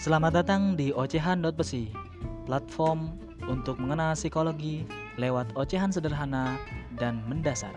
Selamat datang di ocehan.besi, platform untuk mengenal psikologi lewat ocehan sederhana dan mendasar.